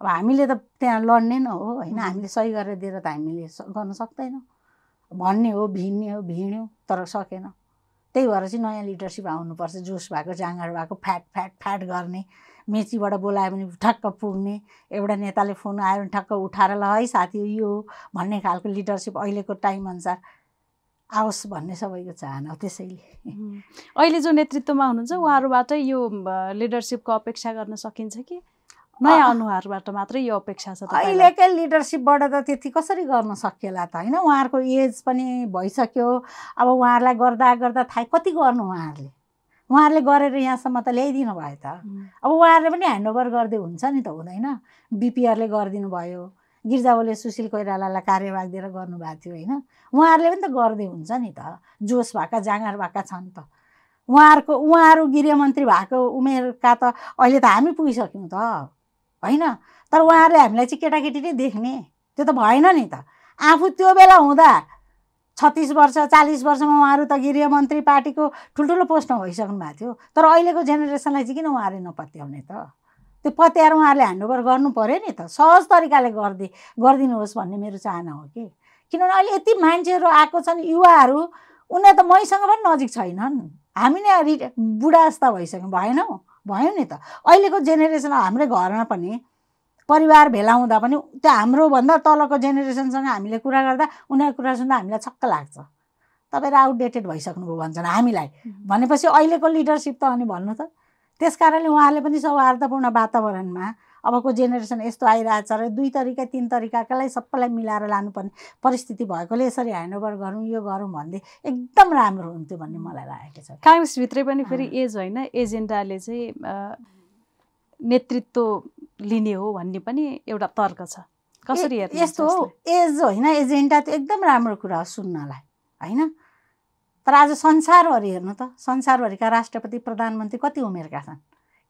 अब हामीले त त्यहाँ लड्ने न हो होइन? हामीले सही गरेर दिएर त हामीले गर्न सक्दैनौँ। भन्ने हो भिड्ने हो भिड्यौँ तर सकेन। त्यही भएर चाहिँ नयाँ लिडरसिप आउनुपर्छ। जोस भएको जाँगर भएको फ्याट फ्याट फ्याट गर्ने। मेचीबाट बोलायो भने ठक्क पुग्ने। एउटा नेताले फोन आयो भने ठक्क उठाएर ल है साथी यो भन्ने खालको लिडरसिप अहिलेको टाइम अनुसार आओस् भन्ने सबैको चाहना हो त्यसैले। अहिले जो नेतृत्वमा हुनुहुन्छ उहाँहरूबाट यो लिडरसिपको अपेक्षा गर्न सकिन्छ कि? नयाँ अनुहारबाट मात्रै यो अपेक्षा छ अहिलेकै लिडरसिपबाट त त्यति कसरी गर्न सकिएला त होइन? उहाँहरूको एज पनि भइसक्यो। अब उहाँहरूलाई गर्दा गर्दा थाहै कति गर्नु उहाँहरूले? उहाँहरूले गरेर यहाँसम्म त ल्याइदिनु भयो त। अब उहाँहरूले पनि ह्यान्डओभर गरिदियो हुन्छ नि त हुँदैन। बिपिआरले गरिदिनु भयो गिर्जावले सुशील कोइरालालाई कार्यभाग दिएर गर्नुभएको थियो होइन? उहाँहरूले पनि त गरिदिए हुन्छ नि त। जोस भएका जाँगर भएका छन् त। उहाँहरूको उहाँहरू गृहमन्त्री भएको उमेरका त अहिले त हामी पुगिसक्यौँ त होइन? तर उहाँहरूले हामीलाई चाहिँ केटाकेटी नै देख्ने। त्यो त भएन नि त। आफू त्यो बेला हुँदा छत्तिस वर्ष चालिस वर्षमा उहाँहरू त गृहमन्त्री पार्टीको ठुल्ठुलो पोस्टमा भइसक्नु भएको थियो। तर अहिलेको जेनेरेसनलाई चाहिँ किन उहाँहरूले नपत्याउने त? त्यो पत्याएर उहाँहरूले ह्यान्डओभर गर्नु पऱ्यो नि त। सहज तरिकाले गरिदिए गरिदिनुहोस् भन्ने मेरो चाहना हो कि। किनभने अहिले यति मान्छेहरू आएको छन् युवाहरू उनीहरू त मैसँग पनि नजिक छैनन्। हामी नै रि बुढा जस्ता भइसक्यौँ। भएनौँ? भयो नि त। अहिलेको जेनेरेसन हाम्रै घरमा पनि परिवार भेलाउँदा पनि त्यो हाम्रोभन्दा तलको जेनेरेसनसँग हामीले कुरा गर्दा उनीहरूको कुरा सुन्दा हामीलाई छक्क लाग्छ। तपाईँहरू आउटडेटेड भइसक्नुभयो भन्छन् हामीलाई। भनेपछि अहिलेको लिडरसिप त अनि भन्नु त त्यस कारणले उहाँले पनि सौहार्दपूर्ण वातावरणमा अबको जेनेरेसन यस्तो आइरहेछ र दुई तरिका तिन तरिकाकालाई सबैलाई मिलाएर लानुपर्ने परिस्थिति भएकोले यसरी ह्यान्डओभर गरौँ यो गरौँ भन्दै एकदम राम्रो हुन्थ्यो भन्ने मलाई लागेको छ। काङ्ग्रेसभित्रै पनि फेरि एज होइन एजेन्डाले चाहिँ नेतृत्व लिने हो भन्ने पनि एउटा तर्क छ। कसरी हेर्नु यस्तो हो। एज होइन एजेन्डा त एकदम राम्रो कुरा हो सुन्नलाई होइन? तर आज संसारभरि हेर्नु त संसारभरिका राष्ट्रपति प्रधानमन्त्री कति उमेरका छन्?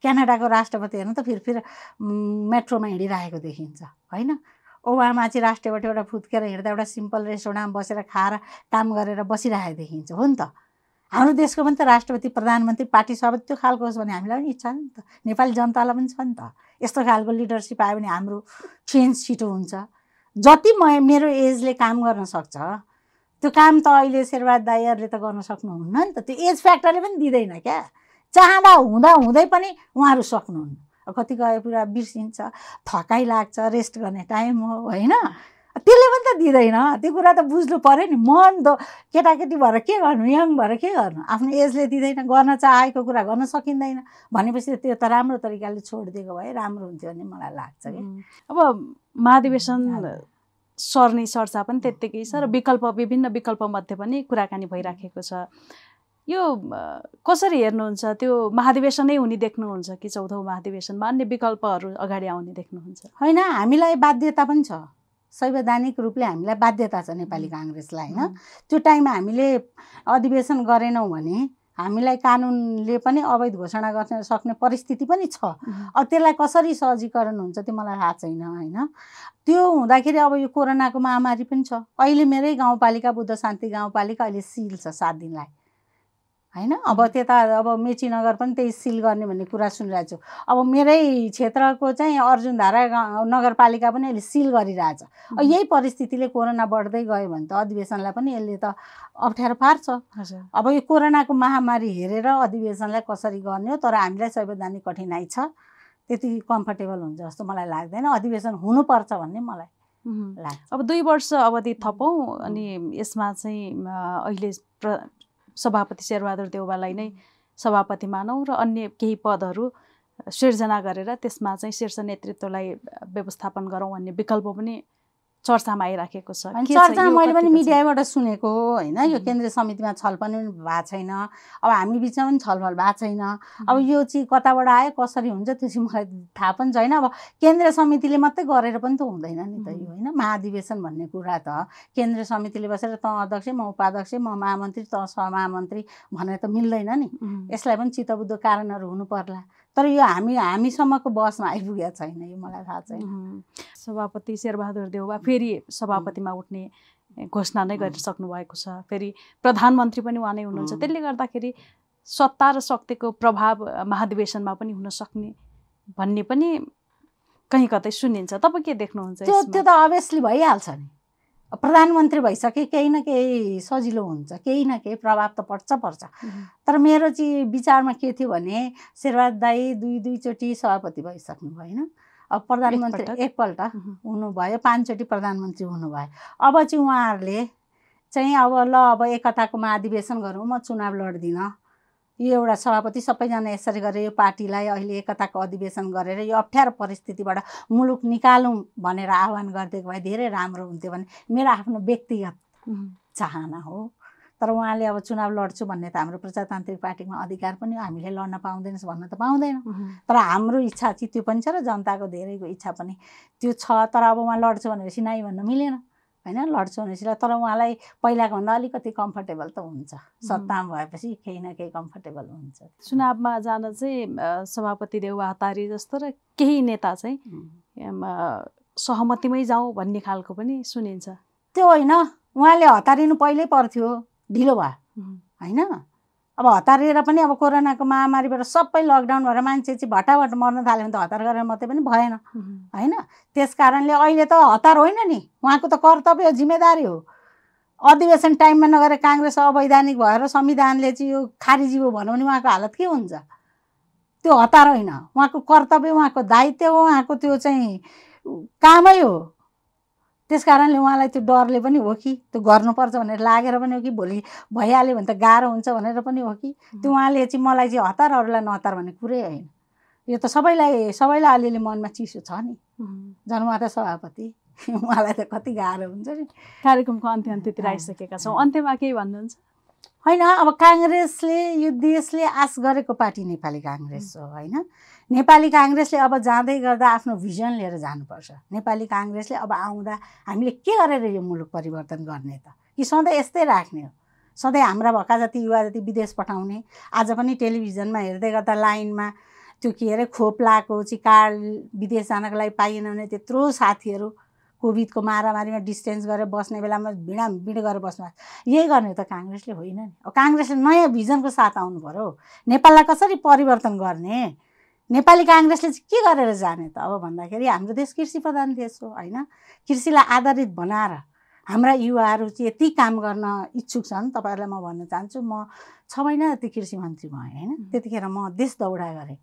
क्यानाडाको राष्ट्रपति हेर्नु त फेरि फेरि मेट्रोमा हिँडिरहेको देखिन्छ होइन? ओबामा चाहिँ राष्ट्रपति एउटा फुत्केर हिँड्दा एउटा सिम्पल रेस्टुरेन्टमा बसेर खाएर काम गरेर बसिरहेको देखिन्छ हो नि त? हाम्रो देशको पनि त राष्ट्रपति प्रधानमन्त्री पार्टी सभापति त्यो खालको होस् भने हामीलाई पनि इच्छा नि त। नेपाली जनतालाई पनि छ नि त। यस्तो खालको लिडरसिप आयो भने हाम्रो चेन्ज छिटो हुन्छ। जति म मेरो एजले काम गर्न सक्छ त्यो काम त अहिले शेरबहाद दाईहरूले त गर्न सक्नुहुन्न नि त। त्यो एज फ्याक्टरले पनि दिँदैन क्या। चाहँदा हुँदा हुँदै पनि उहाँहरू सक्नुहुन्न। कति गए पुरा बिर्सिन्छ थकाइ लाग्छ रेस्ट गर्ने टाइम हो होइन? त्यसले पनि त दिँदैन। त्यो कुरा त बुझ्नु पऱ्यो नि। मन त केटाकेटी भएर के गर्नु? यङ भएर के गर्नु? आफ्नो एजले दिँदैन गर्न चाहेको कुरा गर्न सकिँदैन। भनेपछि त्यो त राम्रो तरिकाले छोडिदिएको भए राम्रो हुन्थ्यो भन्ने मलाई लाग्छ कि। अब महाधिवेशन सर्ने चर्चा पनि त्यत्तिकै छ र विकल्प विभिन्न विकल्पमध्ये पनि कुराकानी भइराखेको छ। यो कसरी हेर्नुहुन्छ? त्यो महाधिवेशनै हुने देख्नुहुन्छ कि चौधौँ महाधिवेशनमा अन्य विकल्पहरू अगाडि आउने देख्नुहुन्छ? होइन हामीलाई बाध्यता पनि छ। संवैधानिक रूपले हामीलाई बाध्यता छ नेपाली काङ्ग्रेसलाई होइन? त्यो टाइममा हामीले अधिवेशन गरेनौँ भने हामीलाई कानुनले पनि अवैध घोषणा गर्न सक्ने परिस्थिति पनि छ। अब त्यसलाई कसरी सहजीकरण हुन्छ त्यो मलाई थाहा छैन होइन? त्यो हुँदाखेरि अब यो कोरोनाको महामारी पनि छ। अहिले मेरै गाउँपालिका बुद्ध शान्ति गाउँपालिका अहिले सिल छ सात दिनलाई। होइन? अब त्यता अब मेचीनगर पनि त्यही सिल गर्ने भन्ने कुरा सुनिरहेको छु। अब मेरै क्षेत्रको चाहिँ अर्जुनधारा नगरपालिका पनि अहिले सिल गरिरहेछ। यही परिस्थितिले कोरोना बढ्दै गयो भने त अधिवेशनलाई पनि यसले त अप्ठ्यारो पार्छ। अब यो कोरोनाको महामारी हेरेर अधिवेशनलाई कसरी गर्ने हो तर हामीलाई संवैधानिक कठिनाइ छ। त्यति कम्फर्टेबल हुन्छ जस्तो मलाई लाग्दैन। अधिवेशन हुनुपर्छ भन्ने मलाई लाग्छ। अब दुई वर्ष अवधि थपौँ अनि यसमा चाहिँ अहिले प्र सभापति शेरबहादुर देउवालाई नै सभापति मानौँ र अन्य केही पदहरू सिर्जना गरेर त्यसमा चाहिँ शीर्ष नेतृत्वलाई व्यवस्थापन गरौँ भन्ने विकल्प पनि चर्चामा आइराखेको छ। चर्चा मैले पनि मिडियाबाट सुनेको होइन? यो केन्द्रीय समितिमा छलफल पनि भएको छैन। अब हामी बिचमा पनि छलफल भएको छैन। अब यो चाहिँ कताबाट आयो कसरी हुन्छ त्यो चाहिँ मलाई थाहा पनि छैन। अब केन्द्रीय समितिले मात्रै गरेर पनि त हुँदैन नि त यो होइन? महाधिवेशन भन्ने कुरा त। केन्द्रीय समितिले बसेर त अध्यक्ष म उपाध्यक्ष म महामन्त्री त सहमहामन्त्री भनेर त मिल्दैन नि। यसलाई पनि चित्तबुद्ध कारणहरू हुनु पर्ला तर यो हामी हामीसम्मको बसमा आइपुगेको छैन यो मलाई थाहा छैन। सभापति शेरबहादुर देउवा फेरि सभापतिमा उठ्ने घोषणा नै गरिसक्नु भएको छ। फेरि प्रधानमन्त्री पनि उहाँ नै हुनुहुन्छ। त्यसले गर्दाखेरि सत्ता र शक्तिको प्रभाव महाधिवेशनमा पनि हुन सक्ने भन्ने पनि कहीँ कतै सुनिन्छ। तपाईँ के देख्नुहुन्छ त्यो त्यो त अभियसली भइहाल्छ नि। प्रधानमन्त्री भइसके केही न केही सजिलो हुन्छ केही न केही प्रभाव त पर्छ पर्छ। तर मेरो चाहिँ विचारमा के थियो भने शेरबहाद दाई दुई दुईचोटि सभापति भइसक्नु भयो होइन अब प्रधानमन्त्री एकपल्ट? हुनुभयो पाँचचोटि प्रधानमन्त्री हुनुभयो। अब चाहिँ उहाँहरूले चाहिँ अब ल अब एकताको महाधिवेशन गरौँ म चुनाव लड्दिनँ। यो एउटा सभापति सबैजना यसरी गरेर यो पार्टीलाई अहिले एकताको अधिवेशन गरेर यो अप्ठ्यारो परिस्थितिबाट मुलुक निकालौँ भनेर आह्वान गरिदिएको भए धेरै राम्रो हुन्थ्यो भने मेरो आफ्नो व्यक्तिगत चाहना हो। तर उहाँले अब चुनाव लड्छु भन्ने त हाम्रो प्रजातान्त्रिक पार्टीमा अधिकार पनि हामीले लड्न पाउँदैनस् भन्न त पाउँदैन। तर हाम्रो इच्छा चाहिँ त्यो पनि छ र जनताको धेरैको इच्छा पनि त्यो छ। तर अब उहाँ लड्छु भनेपछि नाइ भन्न मिलेन। होइन लड्छु भनेपछि तर उहाँलाई पहिलाको भन्दा अलिकति कम्फर्टेबल त हुन्छ। सत्तामा भएपछि केही न केही कम्फर्टेबल हुन्छ। चुनावमा जान चाहिँ सभापति देउवा हतारी जस्तो र केही नेता चाहिँ सहमतिमै जाउँ भन्ने खालको पनि सुनिन्छ। त्यो होइन। उहाँले हतारिनु पहिल्यै पर्थ्यो। ढिलो भयो। होइन? अब हतारिएर पनि अब कोरोनाको महामारीबाट सबै लकडाउन भएर मान्छे चाहिँ भटाभट मर्न थाल्यो भने त हतार गरेर मात्रै पनि भएन। होइन? त्यस कारणले अहिले त हतार होइन नि। उहाँको त कर्तव्य हो जिम्मेदारी हो। अधिवेशन टाइममा नगएर काङ्ग्रेस अवैधानिक भएर संविधानले चाहिँ यो खारिजी हो भनौँ भने उहाँको हालत के हुन्छ? त्यो हतार होइन। उहाँको कर्तव्य उहाँको दायित्व हो उहाँको त्यो चाहिँ कामै हो। त्यस कारणले उहाँलाई त्यो डरले पनि हो कि त्यो गर्नुपर्छ भनेर लागेर पनि हो कि भोलि भइहाल्यो भने त गाह्रो हुन्छ भनेर पनि हो कि त्यो उहाँले चाहिँ मलाई चाहिँ हतार अरूलाई नहतार भन्ने कुरै होइन। यो त सबैलाई सबैलाई अलिअलि मनमा चिसो छ नि। जनमाता सभापति उहाँलाई त कति गाह्रो हुन्छ नि। कार्यक्रमको अन्त्य अन्त्यतिर आइसकेका छौँ। अन्त्यमा केही भन्नुहुन्छ? होइन अब काङ्ग्रेसले यो देशले आश गरेको पार्टी नेपाली काङ्ग्रेस हो होइन। नेपाली काङ्ग्रेसले अब जाँदै गर्दा आफ्नो भिजन लिएर जानुपर्छ। नेपाली काङ्ग्रेसले अब आउँदा हामीले के गरेर यो मुलुक परिवर्तन गर्ने त? कि सधैँ यस्तै राख्ने हो। सधैँ हाम्रा भएका जति युवा जति विदेश पठाउने आज पनि टेलिभिजनमा हेर्दै गर्दा लाइनमा त्यो के अरे खोप लाएको चाहिँ कार्ड विदेश जानको लागि पाइएन भने त्यत्रो साथीहरू कोभिडको मारामारीमा डिस्टेन्स गरेर बस्ने बेलामा भिडाभिड गरेर बस्नु यही गर्ने त काङ्ग्रेसले होइन नि। अब काङ्ग्रेसले नयाँ भिजनको साथ आउनु पऱ्यो नेपाललाई कसरी परिवर्तन गर्ने? नेपाली काङ्ग्रेसले चाहिँ के गरेर जाने त? अब भन्दाखेरि हाम्रो देश कृषि प्रधान देश हो होइन? कृषिलाई आधारित बनाएर हाम्रा युवाहरू चाहिँ यति काम गर्न इच्छुक छन्। तपाईँहरूलाई म भन्न चाहन्छु म छ महिना जति कृषि मन्त्री भएँ होइन? त्यतिखेर म देश दौडा गरेँ।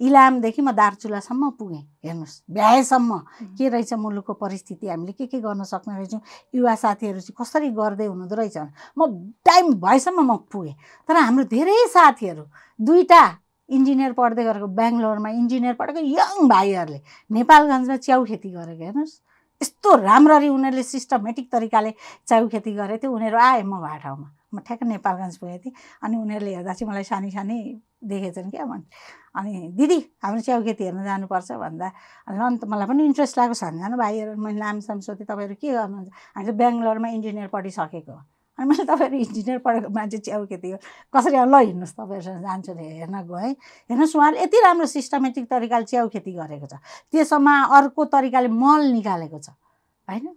इलामदेखि म दार्चुलासम्म पुगेँ हेर्नुहोस् भ्याएसम्म। के रहेछ मुलुकको परिस्थिति? हामीले के के गर्न सक्ने रहेछौँ? युवा साथीहरू चाहिँ कसरी गर्दै हुनुहुँदो रहेछ? म टाइम भएसम्म म पुगेँ। तर हाम्रो धेरै साथीहरू दुईवटा इन्जिनियर पढ्दै गरेको बेङ्गलोरमा इन्जिनियर पढेको यङ भाइहरूले नेपालगञ्जमा च्याउ खेती गरेको हेर्नुहोस्। यस्तो राम्ररी उनीहरूले सिस्टमेटिक तरिकाले च्याउ खेती गरेको थियो। उनीहरू आए म भए ठाउँमा म ठ्याक्क नेपालगञ्ज पुगेको थिएँ अनि उनीहरूले हेर्दा चाहिँ मलाई सानी सानी देखेछन् क्या भने अनि दिदी हाम्रो च्याउ खेती हेर्न जानुपर्छ भन्दा अनि अन्त मलाई पनि इन्ट्रेस्ट लाग्यो सानसानो भाइहरू मैले नामसाम सोधेँ तपाईँहरू के गर्नुहुन्छ? हामी चाहिँ बेङ्गलोरमा इन्जिनियर पढिसकेको अनि मैले तपाईँहरू इन्जिनियर पढेको मान्छे च्याउ खेती कसरी ल हिँड्नुहोस् तपाईँहरूसँग जान्छु हेर्न गएँ हेर्नुहोस् उहाँले यति राम्रो सिस्टमेटिक तरिकाले च्याउ खेती गरेको छ। त्यसमा अर्को तरिकाले मल निकालेको छ। होइन?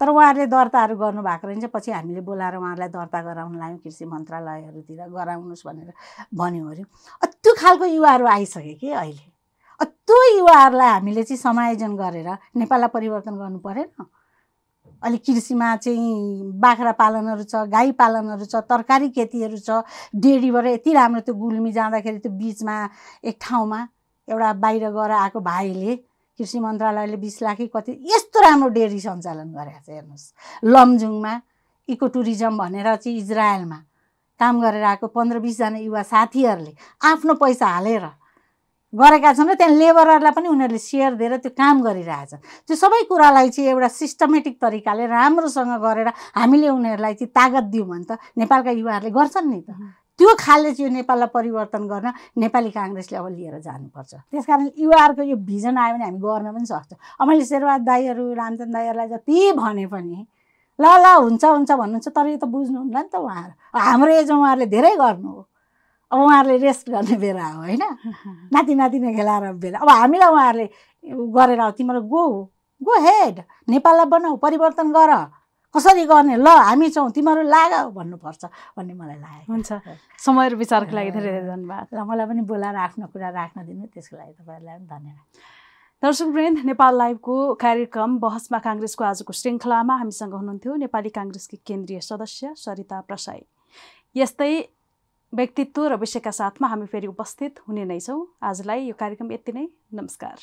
तर उहाँहरूले दर्ताहरू गर्नुभएको रहेछ पछि हामीले बोलाएर उहाँहरूलाई दर्ता गराउन लायौँ कृषि मन्त्रालयहरूतिर गराउनुहोस् भनेर भन्यो अरे। त्यो खालको युवाहरू आइसक्यो कि अहिले। त्यो युवाहरूलाई हामीले चाहिँ समायोजन गरेर नेपाललाई परिवर्तन गर्नु परेन। अहिले कृषिमा चाहिँ बाख्रा पालनहरू छ गाई पालनहरू छ तरकारी खेतीहरू छ डेरीबाट यति राम्रो त्यो गुल्मी जाँदाखेरि त्यो बिचमा एक ठाउँमा एउटा बाहिर गएर आएको भाइले कृषि मन्त्रालयले बिस लाखै कति यस्तो राम्रो डेरी सञ्चालन गरेको छ हेर्नुहोस्। लमजुङमा इको टुरिज्म भनेर चाहिँ इजरायलमा काम गरेर आएको पन्ध्र बिसजना युवा साथीहरूले आफ्नो पैसा हालेर गरेका छन् र त्यहाँ लेबरहरूलाई पनि उनीहरूले सेयर दिएर त्यो काम गरिरहेछन् त्यो सबै कुरालाई चाहिँ एउटा सिस्टमेटिक तरिकाले राम्रोसँग गरेर हामीले उनीहरूलाई चाहिँ तागत दियौँ भने त नेपालका युवाहरूले गर्छन् नि त। त्यो खालले चाहिँ यो नेपाललाई परिवर्तन गर्न नेपाली काङ्ग्रेसले अब लिएर जानुपर्छ। त्यस कारण युवाहरूको यो भिजन आयो भने हामी गर्न पनि सक्छौँ। अब मैले शेरबहाद दाईहरू रामचन्द्र दाईहरूलाई जति भने पनि ल ल हुन्छ हुन्छ भन्नुहुन्छ तर यो त बुझ्नुहुन्न नि त उहाँहरू। हाम्रो एजमा उहाँहरूले धेरै गर्नु हो। अब उहाँहरूले रेस्ट गर्ने बेला हो होइन? नाति नातिना खेलाएर बेला। अब हामीलाई उहाँहरूले गरेर तिम्रो गो गो हेड नेपाललाई बनाऊ परिवर्तन गर। कसरी गर्ने? ल हामी छौँ तिमीहरू लाग भन्नुपर्छ भन्ने मलाई लाग्यो हुन्छ। समय र विचारको लागि धेरै धेरै धन्यवाद। ल मलाई पनि बोलाएर आफ्नो कुरा राख्न दिनु त्यसको लागि तपाईँहरूलाई पनि धन्यवाद। दर्शक वृन्द नेपाल लाइभको कार्यक्रम बहसमा काङ्ग्रेसको आजको श्रृङ्खलामा हामीसँग हुनुहुन्थ्यो नेपाली काङ्ग्रेसकी केन्द्रीय सदस्य सरिता प्रसाई। यस्तै व्यक्तित्व र विषयका साथमा हामी फेरि उपस्थित हुने नै छौँ। आजलाई यो कार्यक्रम यति नै। नमस्कार।